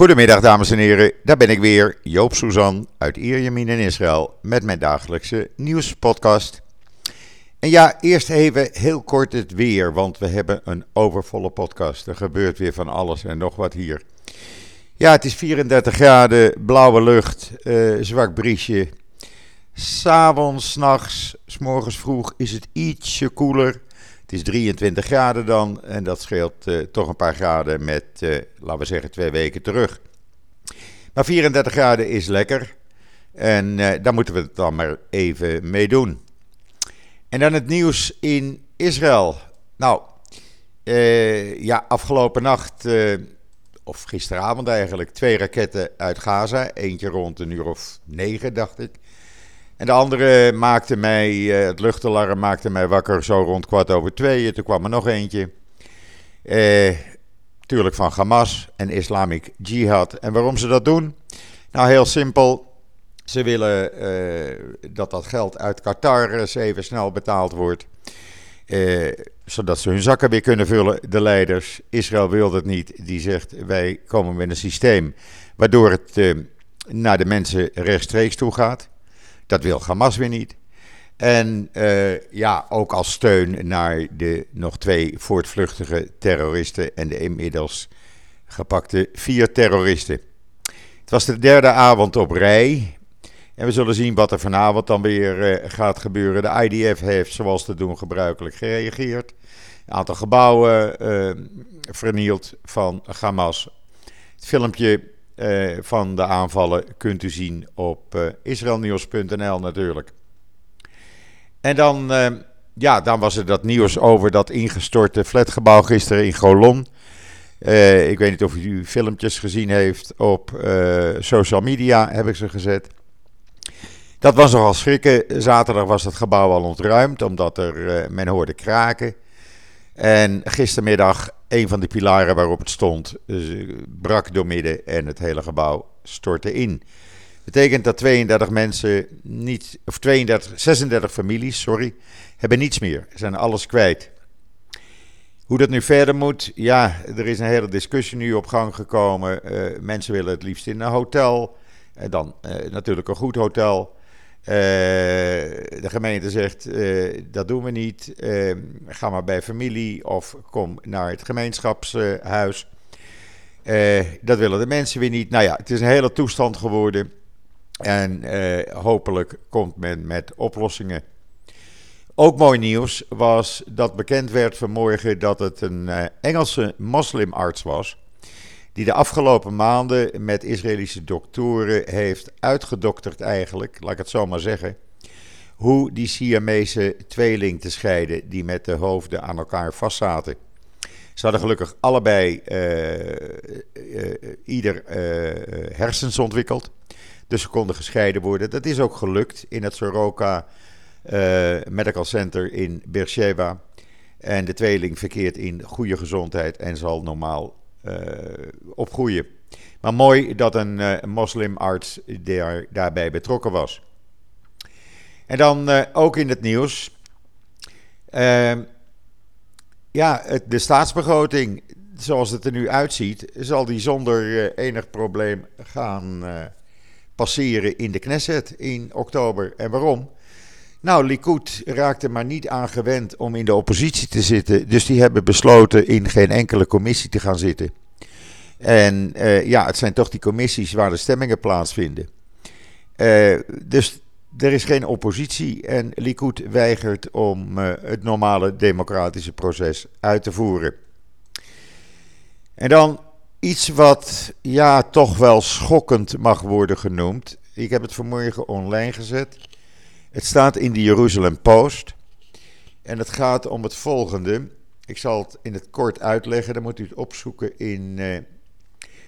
Goedemiddag dames en heren, daar ben ik weer, Joop Suzan uit Ierjemien in Israël met mijn dagelijkse nieuwspodcast. En ja, eerst even heel kort het weer, want we hebben een overvolle podcast. Er gebeurt weer van alles en nog wat hier. Ja, het is 34 graden, blauwe lucht, uh, zwak briesje. S'avonds, s'nachts, s'morgens vroeg is het ietsje koeler. Het is 23 graden dan en dat scheelt uh, toch een paar graden met, uh, laten we zeggen, twee weken terug. Maar 34 graden is lekker en uh, daar moeten we het dan maar even mee doen. En dan het nieuws in Israël. Nou, ja, afgelopen nacht, of gisteravond eigenlijk, twee raketten uit Gaza. Eentje rond een uur of negen, dacht ik. En de andere maakte mij, uh, het luchtalarm maakte mij wakker zo rond kwart over twee. Toen kwam er nog eentje. Uh, tuurlijk van Hamas en Islamic Jihad. En waarom ze dat doen? Nou, heel simpel. Ze willen uh, dat dat geld uit Qatar eens even snel betaald wordt. zodat ze hun zakken weer kunnen vullen, de leiders. Israël wil dat niet. Die zegt, wij komen met een systeem waardoor het naar de mensen rechtstreeks toe gaat. Dat wil Hamas weer niet. En uh, ja, ook als steun naar de nog twee voortvluchtige terroristen en de inmiddels gepakte vier terroristen. Het was de derde avond op rij. En we zullen zien wat er vanavond dan weer uh, gaat gebeuren. De IDF heeft, zoals te doen, gebruikelijk gereageerd. Een aantal gebouwen uh, vernield van Hamas. Het filmpje uh, van de aanvallen kunt u zien op uh, natuurlijk. En dan, uh, ja, dan was er dat nieuws over dat ingestorte flatgebouw gisteren in Golon. ik weet niet of u filmpjes gezien heeft op social media, heb ik ze gezet. Dat was nogal schrikken. Zaterdag was het gebouw al ontruimd, omdat er, men hoorde kraken. En gistermiddag een van de pilaren waarop het stond dus, brak doormidden en het hele gebouw stortte in. Betekent dat 32 mensen niet, of 32, 36 families, sorry, hebben niets meer. Zijn alles kwijt. Hoe dat nu verder moet, ja, er is een hele discussie nu op gang gekomen. Uh, mensen willen het liefst in een hotel. En dan uh, natuurlijk een goed hotel. Uh, de gemeente zegt uh, dat doen we niet. Uh, ga maar bij familie of kom naar het gemeenschapshuis. dat willen de mensen weer niet. Nou ja, het is een hele toestand geworden. En hopelijk komt men met oplossingen. Ook mooi nieuws was dat bekend werd vanmorgen dat het een Engelse moslimarts was die de afgelopen maanden met Israëlische doktoren heeft uitgedokterd eigenlijk, laat ik het zo maar zeggen, hoe die Siamese tweeling te scheiden die met de hoofden aan elkaar vastzaten. Ze hadden gelukkig allebei uh, uh, ieder hersens ontwikkeld, dus ze konden gescheiden worden. Dat is ook gelukt in het Soroka Medical Center in Beersheba. En de tweeling verkeert in goede gezondheid en zal normaal opgroeien. Maar mooi dat een uh, moslimarts daar, daarbij betrokken was. En dan uh, ook in het nieuws. Ehm, ja, de staatsbegroting, zoals het er nu uitziet, zal die zonder enig probleem gaan passeren in de Knesset in oktober. En waarom? Nou, Likud raakte maar niet aan gewend om in de oppositie te zitten. Dus die hebben besloten in geen enkele commissie te gaan zitten. En uh, ja, het zijn toch die commissies waar de stemmingen plaatsvinden. Uh, dus er is geen oppositie en Likud weigert om uh, het normale democratische proces uit te voeren. En dan iets wat ja, toch wel schokkend mag worden genoemd. Ik heb het vanmorgen online gezet. Het staat in de Jeruzalem Post. En het gaat om het volgende. Ik zal het in het kort uitleggen. Dan moet u het opzoeken in uh,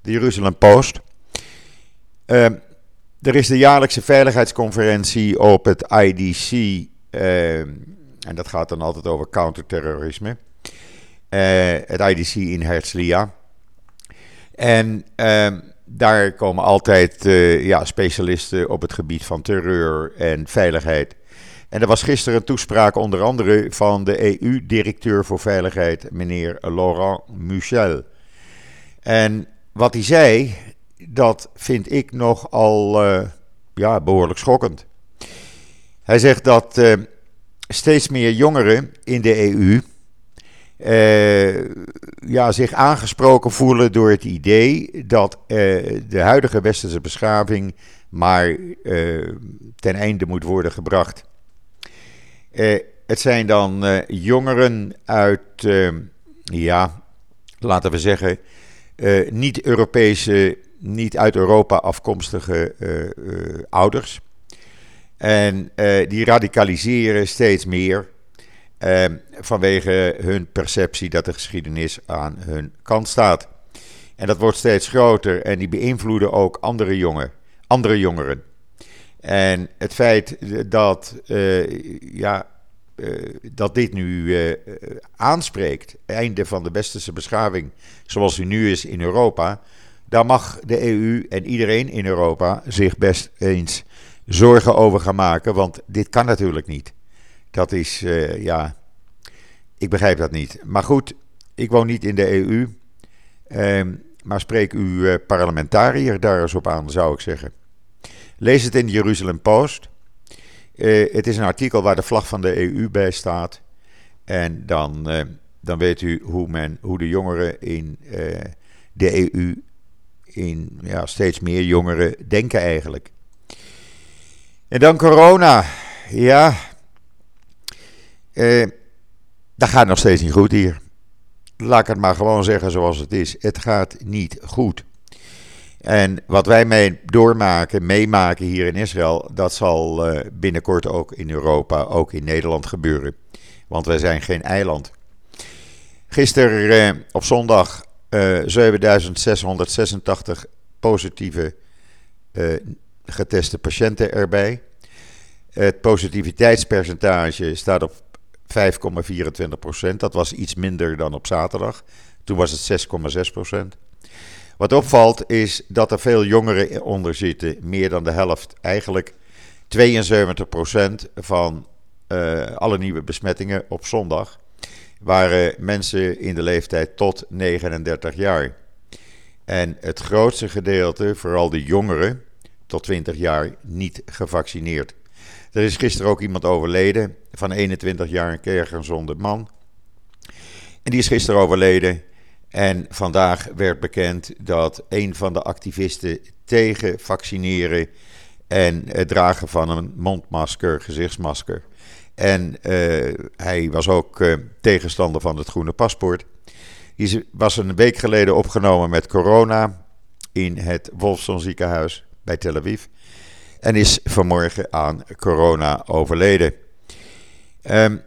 de Jeruzalem Post. Uh, er is de jaarlijkse veiligheidsconferentie op het IDC. Uh, en dat gaat dan altijd over counterterrorisme. Eh, het IDC in Herzliya. En ehm, daar komen altijd uh, ja, specialisten op het gebied van terreur en veiligheid. En er was gisteren een toespraak onder andere van de EU-directeur voor veiligheid, meneer Laurent Michel. En wat hij zei, dat vind ik nogal uh, ja, behoorlijk schokkend. Hij zegt dat uh, steeds meer jongeren in de EU uh, ja, zich aangesproken voelen door het idee dat de huidige westerse beschaving maar ten einde moet worden gebracht. het zijn dan jongeren uit, ja, laten we zeggen, niet-Europese, niet uit Europa afkomstige ouders. En die radicaliseren steeds meer uh, vanwege hun perceptie dat de geschiedenis aan hun kant staat. En dat wordt steeds groter en die beïnvloeden ook andere, jongen, andere jongeren. En het feit dat, uh, ja, dat dit nu aanspreekt, einde van de westerse beschaving zoals die nu is in Europa, daar mag de EU en iedereen in Europa zich best eens zorgen over gaan maken, want dit kan natuurlijk niet. Dat is, uh, ja, ik begrijp dat niet. Maar goed, ik woon niet in de EU, uh, maar spreek uw uh, parlementariër daar eens op aan, zou ik zeggen. Lees het in de Jeruzalem Post. Eh, het is een artikel waar de vlag van de EU bij staat. En dan, dan weet u hoe, men, hoe de jongeren in de EU, in ja, steeds meer jongeren, denken eigenlijk. En dan corona. Ja, eh, dat gaat nog steeds niet goed hier. Laat ik het maar gewoon zeggen zoals het is. Het gaat niet goed. En wat wij mee doormaken, meemaken hier in Israël, dat zal uh, binnenkort ook in Europa, ook in Nederland gebeuren. Want wij zijn geen eiland. Gisteren uh, op zondag uh, eh, 7686 positieve geteste patiënten erbij. Het positiviteitspercentage staat op 5,24% Dat was iets minder dan op zaterdag. Toen was het 6,6% Wat opvalt is dat er veel jongeren onder zitten. Meer dan de helft. Eigenlijk 72% van uh, alle nieuwe besmettingen op zondag waren mensen in de leeftijd tot 39 jaar. En het grootste gedeelte, vooral de jongeren tot 20 jaar, niet gevaccineerd. Er is gisteren ook iemand overleden van 21 jaar, een kerngezonde man. En die is gisteren overleden. En vandaag werd bekend dat een van de activisten tegen vaccineren en het dragen van een mondmasker, gezichtsmasker. En uh, hij was ook uh, tegenstander van het groene paspoort. Die was een week geleden opgenomen met corona in het Wolfson ziekenhuis bij Tel Aviv. En is vanmorgen aan corona overleden. Um,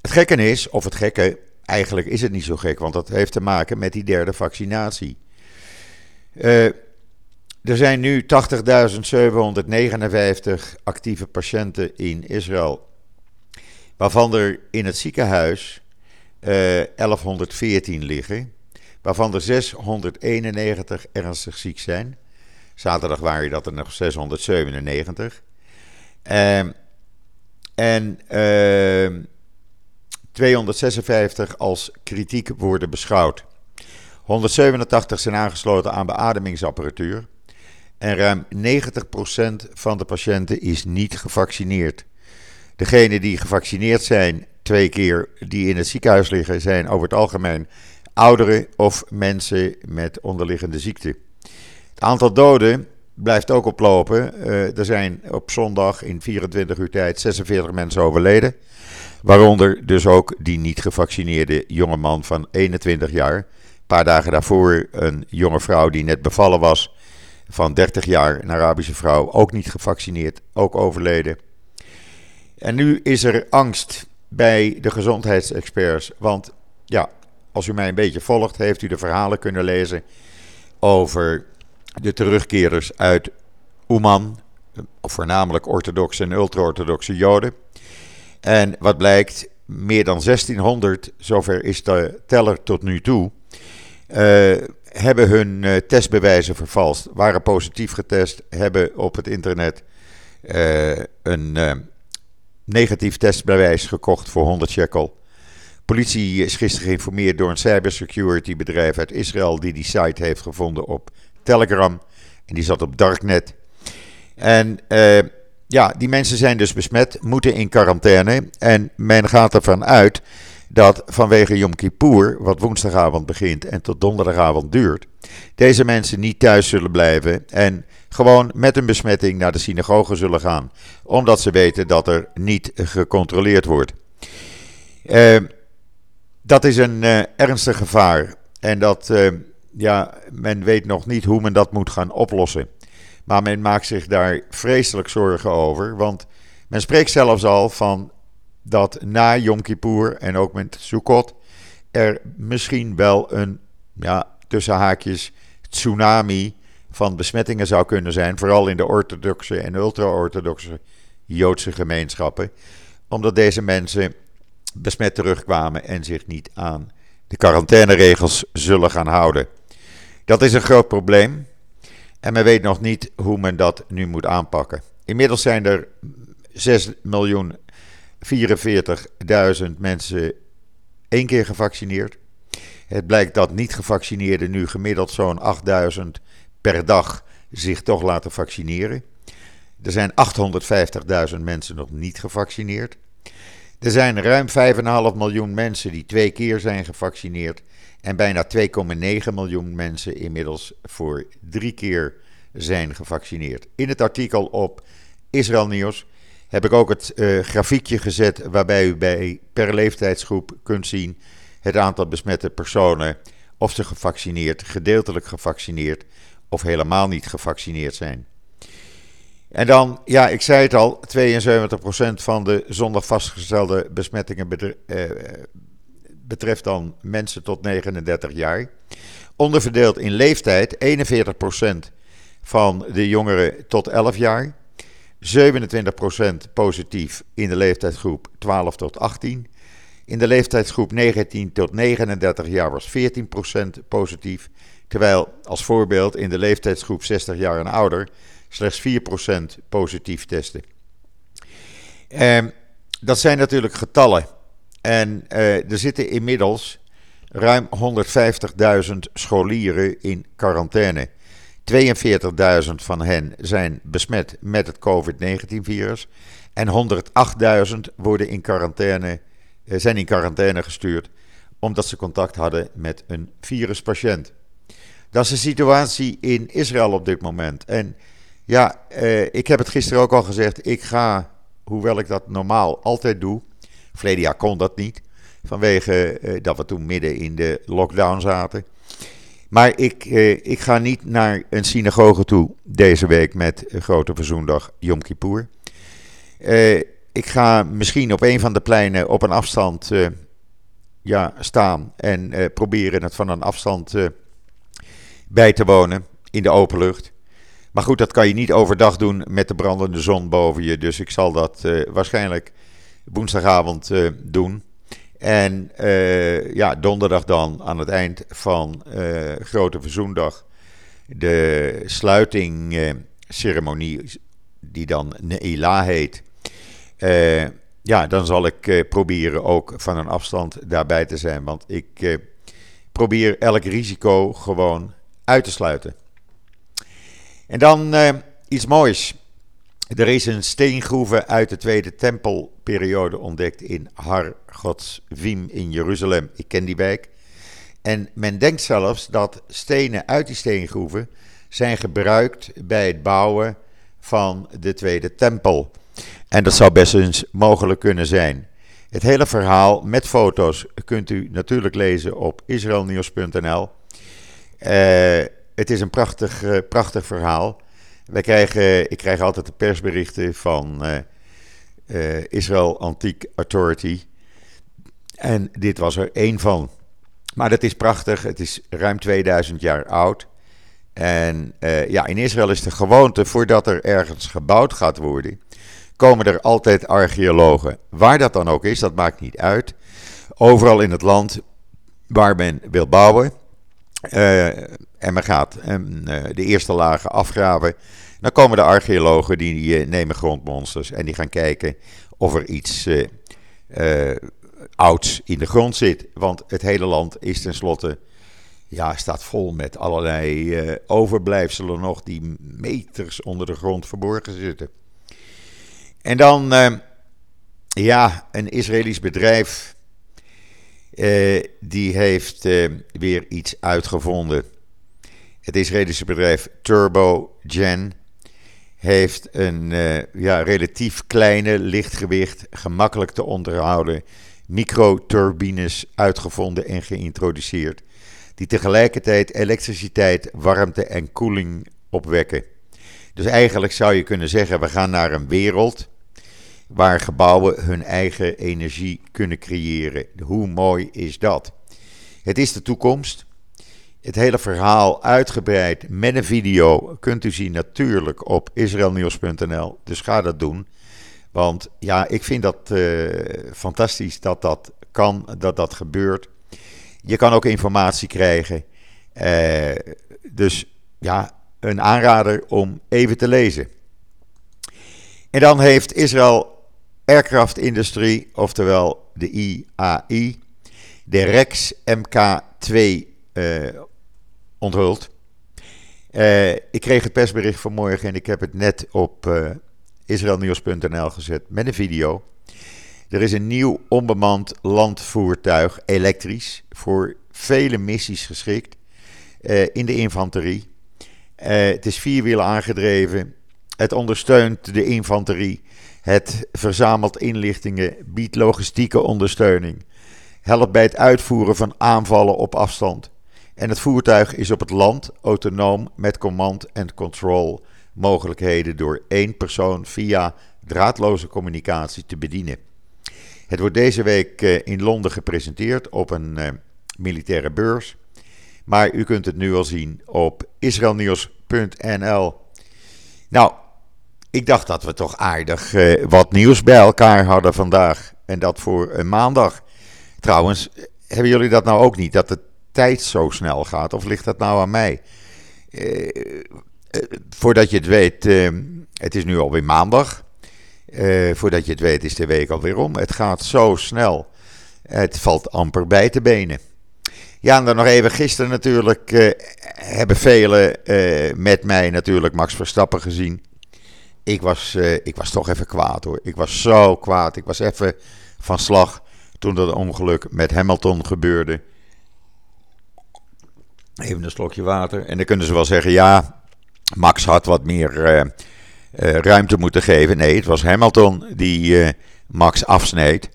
het gekke is, of het gekke, eigenlijk is het niet zo gek, want dat heeft te maken met die derde vaccinatie. Uh, er zijn nu 80.759 actieve patiënten in Israël, waarvan er in het ziekenhuis 1114 eh, liggen, waarvan er 691 ernstig ziek zijn. Zaterdag waren dat er nog 697. Uh, en uh, 256 als kritiek worden beschouwd. 187 zijn aangesloten aan beademingsapparatuur. En ruim 90% van de patiënten is niet gevaccineerd. Degenen die gevaccineerd zijn, twee keer die in het ziekenhuis liggen, zijn over het algemeen ouderen of mensen met onderliggende ziekte. Het aantal doden blijft ook oplopen. Uh, er zijn op zondag in 24 uur tijd 46 mensen overleden. Waaronder dus ook die niet gevaccineerde jonge man van 21 jaar. Een paar dagen daarvoor een jonge vrouw die net bevallen was van 30 jaar, een Arabische vrouw, ook niet gevaccineerd, ook overleden. En nu is er angst bij de gezondheidsexperts. Want ja, als u mij een beetje volgt, heeft u de verhalen kunnen lezen over de terugkerers uit Oeman, voornamelijk orthodoxe en ultra-orthodoxe Joden. En wat blijkt, meer dan 1600, zover is de teller tot nu toe, uh, hebben hun uh, testbewijzen vervalst, waren positief getest, hebben op het internet uh, een negatief testbewijs gekocht voor 100 shekel. Politie is gisteren geïnformeerd door een cybersecurity bedrijf uit Israël die die site heeft gevonden op Telegram en die zat op Darknet. En ja, die mensen zijn dus besmet, moeten in quarantaine. En men gaat ervan uit dat vanwege Yom Kippur, wat woensdagavond begint en tot donderdagavond duurt, deze mensen niet thuis zullen blijven en gewoon met een besmetting naar de synagoge zullen gaan, omdat ze weten dat er niet gecontroleerd wordt. Uh, dat is een uh, ernstig gevaar en dat, ja, men weet nog niet hoe men dat moet gaan oplossen. Maar men maakt zich daar vreselijk zorgen over, want men spreekt zelfs al van dat na Yom Kippur en ook met Sukkot er misschien wel een, ja, tussen haakjes, tsunami van besmettingen zou kunnen zijn. Vooral in de orthodoxe en ultra-orthodoxe Joodse gemeenschappen. Omdat deze mensen besmet terugkwamen en zich niet aan de quarantaineregels zullen gaan houden. Dat is een groot probleem. En men weet nog niet hoe men dat nu moet aanpakken. Inmiddels zijn er 6 miljoen 44.000 mensen één keer gevaccineerd. Het blijkt dat niet-gevaccineerden nu gemiddeld zo'n 8.000 per dag zich toch laten vaccineren. Er zijn 850.000 mensen nog niet gevaccineerd. Er zijn ruim 5,5 miljoen mensen die twee keer zijn gevaccineerd. En bijna 2,9 miljoen mensen inmiddels voor drie keer zijn gevaccineerd. In het artikel op Israël Nieuws heb ik ook het uh, grafiekje gezet waarbij u bij per leeftijdsgroep kunt zien het aantal besmette personen, of ze gevaccineerd, gedeeltelijk gevaccineerd of helemaal niet gevaccineerd zijn. En dan, ja, ik zei het al, 72% van de zondag vastgestelde besmettingen eh, betreft dan mensen tot 39 jaar. Onderverdeeld in leeftijd, 41% van de jongeren tot 11 jaar. 27% positief in de leeftijdsgroep 12 tot 18. In de leeftijdsgroep 19 tot 39 jaar was 14% positief. Terwijl als voorbeeld in de leeftijdsgroep 60 jaar en ouder slechts 4% positief testen. Eh, dat zijn natuurlijk getallen. En eh, er zitten inmiddels ruim 150.000 scholieren in quarantaine. 42.000 van hen zijn besmet met het COVID-19-virus. En 108.000 worden in quarantaine, eh, zijn in quarantaine gestuurd omdat ze contact hadden met een viruspatiënt. Dat is de situatie in Israël op dit moment. En ja, eh, ik heb het gisteren ook al gezegd. Ik ga, hoewel ik dat normaal altijd doe. Verleden jaar kon dat niet. Vanwege eh, dat we toen midden in de lockdown zaten. Maar ik, eh, ik ga niet naar een synagoge toe deze week met Grote Verzoendag Yom Kippur. Eh, ik ga misschien op een van de pleinen op een afstand ja, staan en proberen het van een afstand bij te wonen in de open lucht. Maar goed, dat kan je niet overdag doen met de brandende zon boven je. Dus ik zal dat waarschijnlijk woensdagavond doen. En uh, ja, donderdag dan aan het eind van uh, Grote Verzoendag de sluitingceremonie, die dan Neila heet. Eh, ja, dan zal ik proberen ook van een afstand daarbij te zijn, want ik probeer elk risico gewoon uit te sluiten. En dan iets moois. Er is een steengroeve uit de Tweede Tempelperiode ontdekt in Har Godsvim in Jeruzalem. Ik ken die wijk. En men denkt zelfs dat stenen uit die steengroeven zijn gebruikt bij het bouwen van de Tweede Tempel. En dat zou best eens mogelijk kunnen zijn. Het hele verhaal met foto's kunt u natuurlijk lezen op israelnieuws.nl. Uh, het is een prachtig, uh, prachtig verhaal. Wij krijgen, ik krijg altijd de persberichten van uh, uh, Israel Antique Authority. En dit was er één van. Maar dat is prachtig. Het is ruim 2000 jaar oud. En uh, ja, in Israël is de gewoonte, voordat er ergens gebouwd gaat worden, komen er altijd archeologen. Waar dat dan ook is, dat maakt niet uit. Overal in het land waar men wil bouwen. Uh, en men gaat um, de eerste lagen afgraven. Dan komen de archeologen die nemen grondmonsters en die gaan kijken of er iets ouds in de grond zit. Want het hele land is tenslotte ja, staat vol met allerlei overblijfselen nog die meters onder de grond verborgen zitten. En dan, ja, een Israëlisch bedrijf, uh, die heeft weer iets uitgevonden. Het Israëlische bedrijf TurboGen heeft een ja, relatief kleine, lichtgewicht, gemakkelijk te onderhouden microturbines uitgevonden en geïntroduceerd die tegelijkertijd elektriciteit, warmte en koeling opwekken. Dus eigenlijk zou je kunnen zeggen, we gaan naar een wereld waar gebouwen hun eigen energie kunnen creëren. Hoe mooi is dat? Het is de toekomst. Het hele verhaal uitgebreid met een video kunt u zien natuurlijk op israelnieuws.nl. Dus ga dat doen. Want ja, ik vind dat uh, fantastisch dat dat kan, dat dat gebeurt. Je kan ook informatie krijgen. Uh, dus ja, een aanrader om even te lezen. En dan heeft Israël Aircraft Industry, oftewel de IAI, de Rex MK2 uh, onthuld. Uh, ik kreeg het persbericht vanmorgen en ik heb het net op uh, israelnieuws.nl gezet met een video. Er is een nieuw onbemand landvoertuig, elektrisch, voor vele missies geschikt in de infanterie. Het is vierwielen aangedreven. Het ondersteunt de infanterie. Het verzamelt inlichtingen, biedt logistieke ondersteuning. Helpt bij het uitvoeren van aanvallen op afstand. En het voertuig is op het land autonoom met command en control mogelijkheden door één persoon via draadloze communicatie te bedienen. Het wordt deze week eh, in Londen gepresenteerd op een uh, militaire beurs. Maar u kunt het nu al zien op israelnieuws.nl. Nou, ik dacht dat we toch aardig uh, wat nieuws bij elkaar hadden vandaag. En dat voor een maandag. Trouwens, hebben jullie dat nou ook niet? Dat de tijd zo snel gaat? Of ligt dat nou aan mij? voordat je het weet, het is nu alweer maandag. Voordat je het weet is de week alweer om. Het gaat zo snel. Het valt amper bij te benen. Ja, en dan nog even gisteren natuurlijk hebben velen met mij natuurlijk Max Verstappen gezien. Ik was, ik was toch even kwaad hoor. Ik was zo kwaad. Ik was even van slag toen dat ongeluk met Hamilton gebeurde. Even een slokje water. En dan kunnen ze wel zeggen, ja, Max had wat meer uh, ruimte moeten geven. Nee, het was Hamilton die Max afsneed.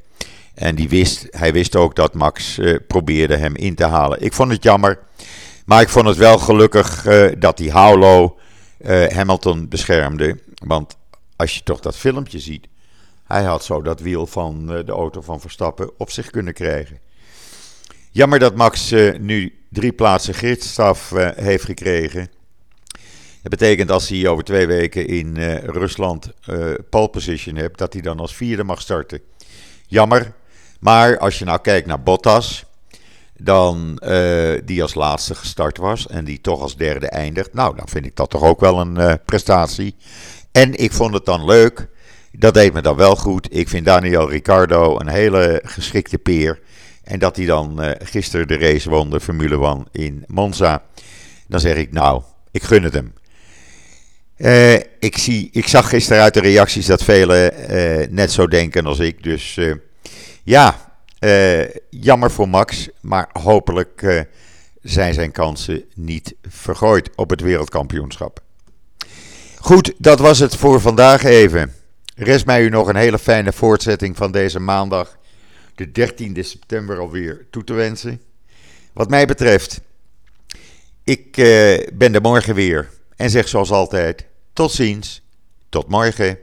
En die wist, hij wist ook dat Max probeerde hem in te halen. Ik vond het jammer. Maar ik vond het wel gelukkig dat die Haulo Hamilton beschermde. Want als je toch dat filmpje ziet. Hij had zo dat wiel van de auto van Verstappen op zich kunnen krijgen. Jammer dat Max nu drie plaatsen gidsstraf heeft gekregen. Dat betekent als hij over twee weken in Rusland pole position hebt, dat hij dan als vierde mag starten. Jammer. Maar als je nou kijkt naar Bottas, dan uh, die als laatste gestart was en die toch als derde eindigt. Nou, dan vind ik dat toch ook wel een prestatie. En ik vond het dan leuk. Dat deed me dan wel goed. Ik vind Daniel Ricciardo een hele geschikte peer. En dat hij dan gisteren de race won, de Formule 1 in Monza. Dan zeg ik, nou, ik gun het hem. Uh, ik, zie, ik zag gisteren uit de reacties dat velen uh, net zo denken als ik. Dus ja, jammer voor Max. Maar hopelijk zijn zijn kansen niet vergooid op het wereldkampioenschap. Goed, dat was het voor vandaag even. Rest mij u nog een hele fijne voortzetting van deze maandag, de 13e september alweer, toe te wensen. Wat mij betreft, ik ben er morgen weer. En zeg zoals altijd: tot ziens, tot morgen.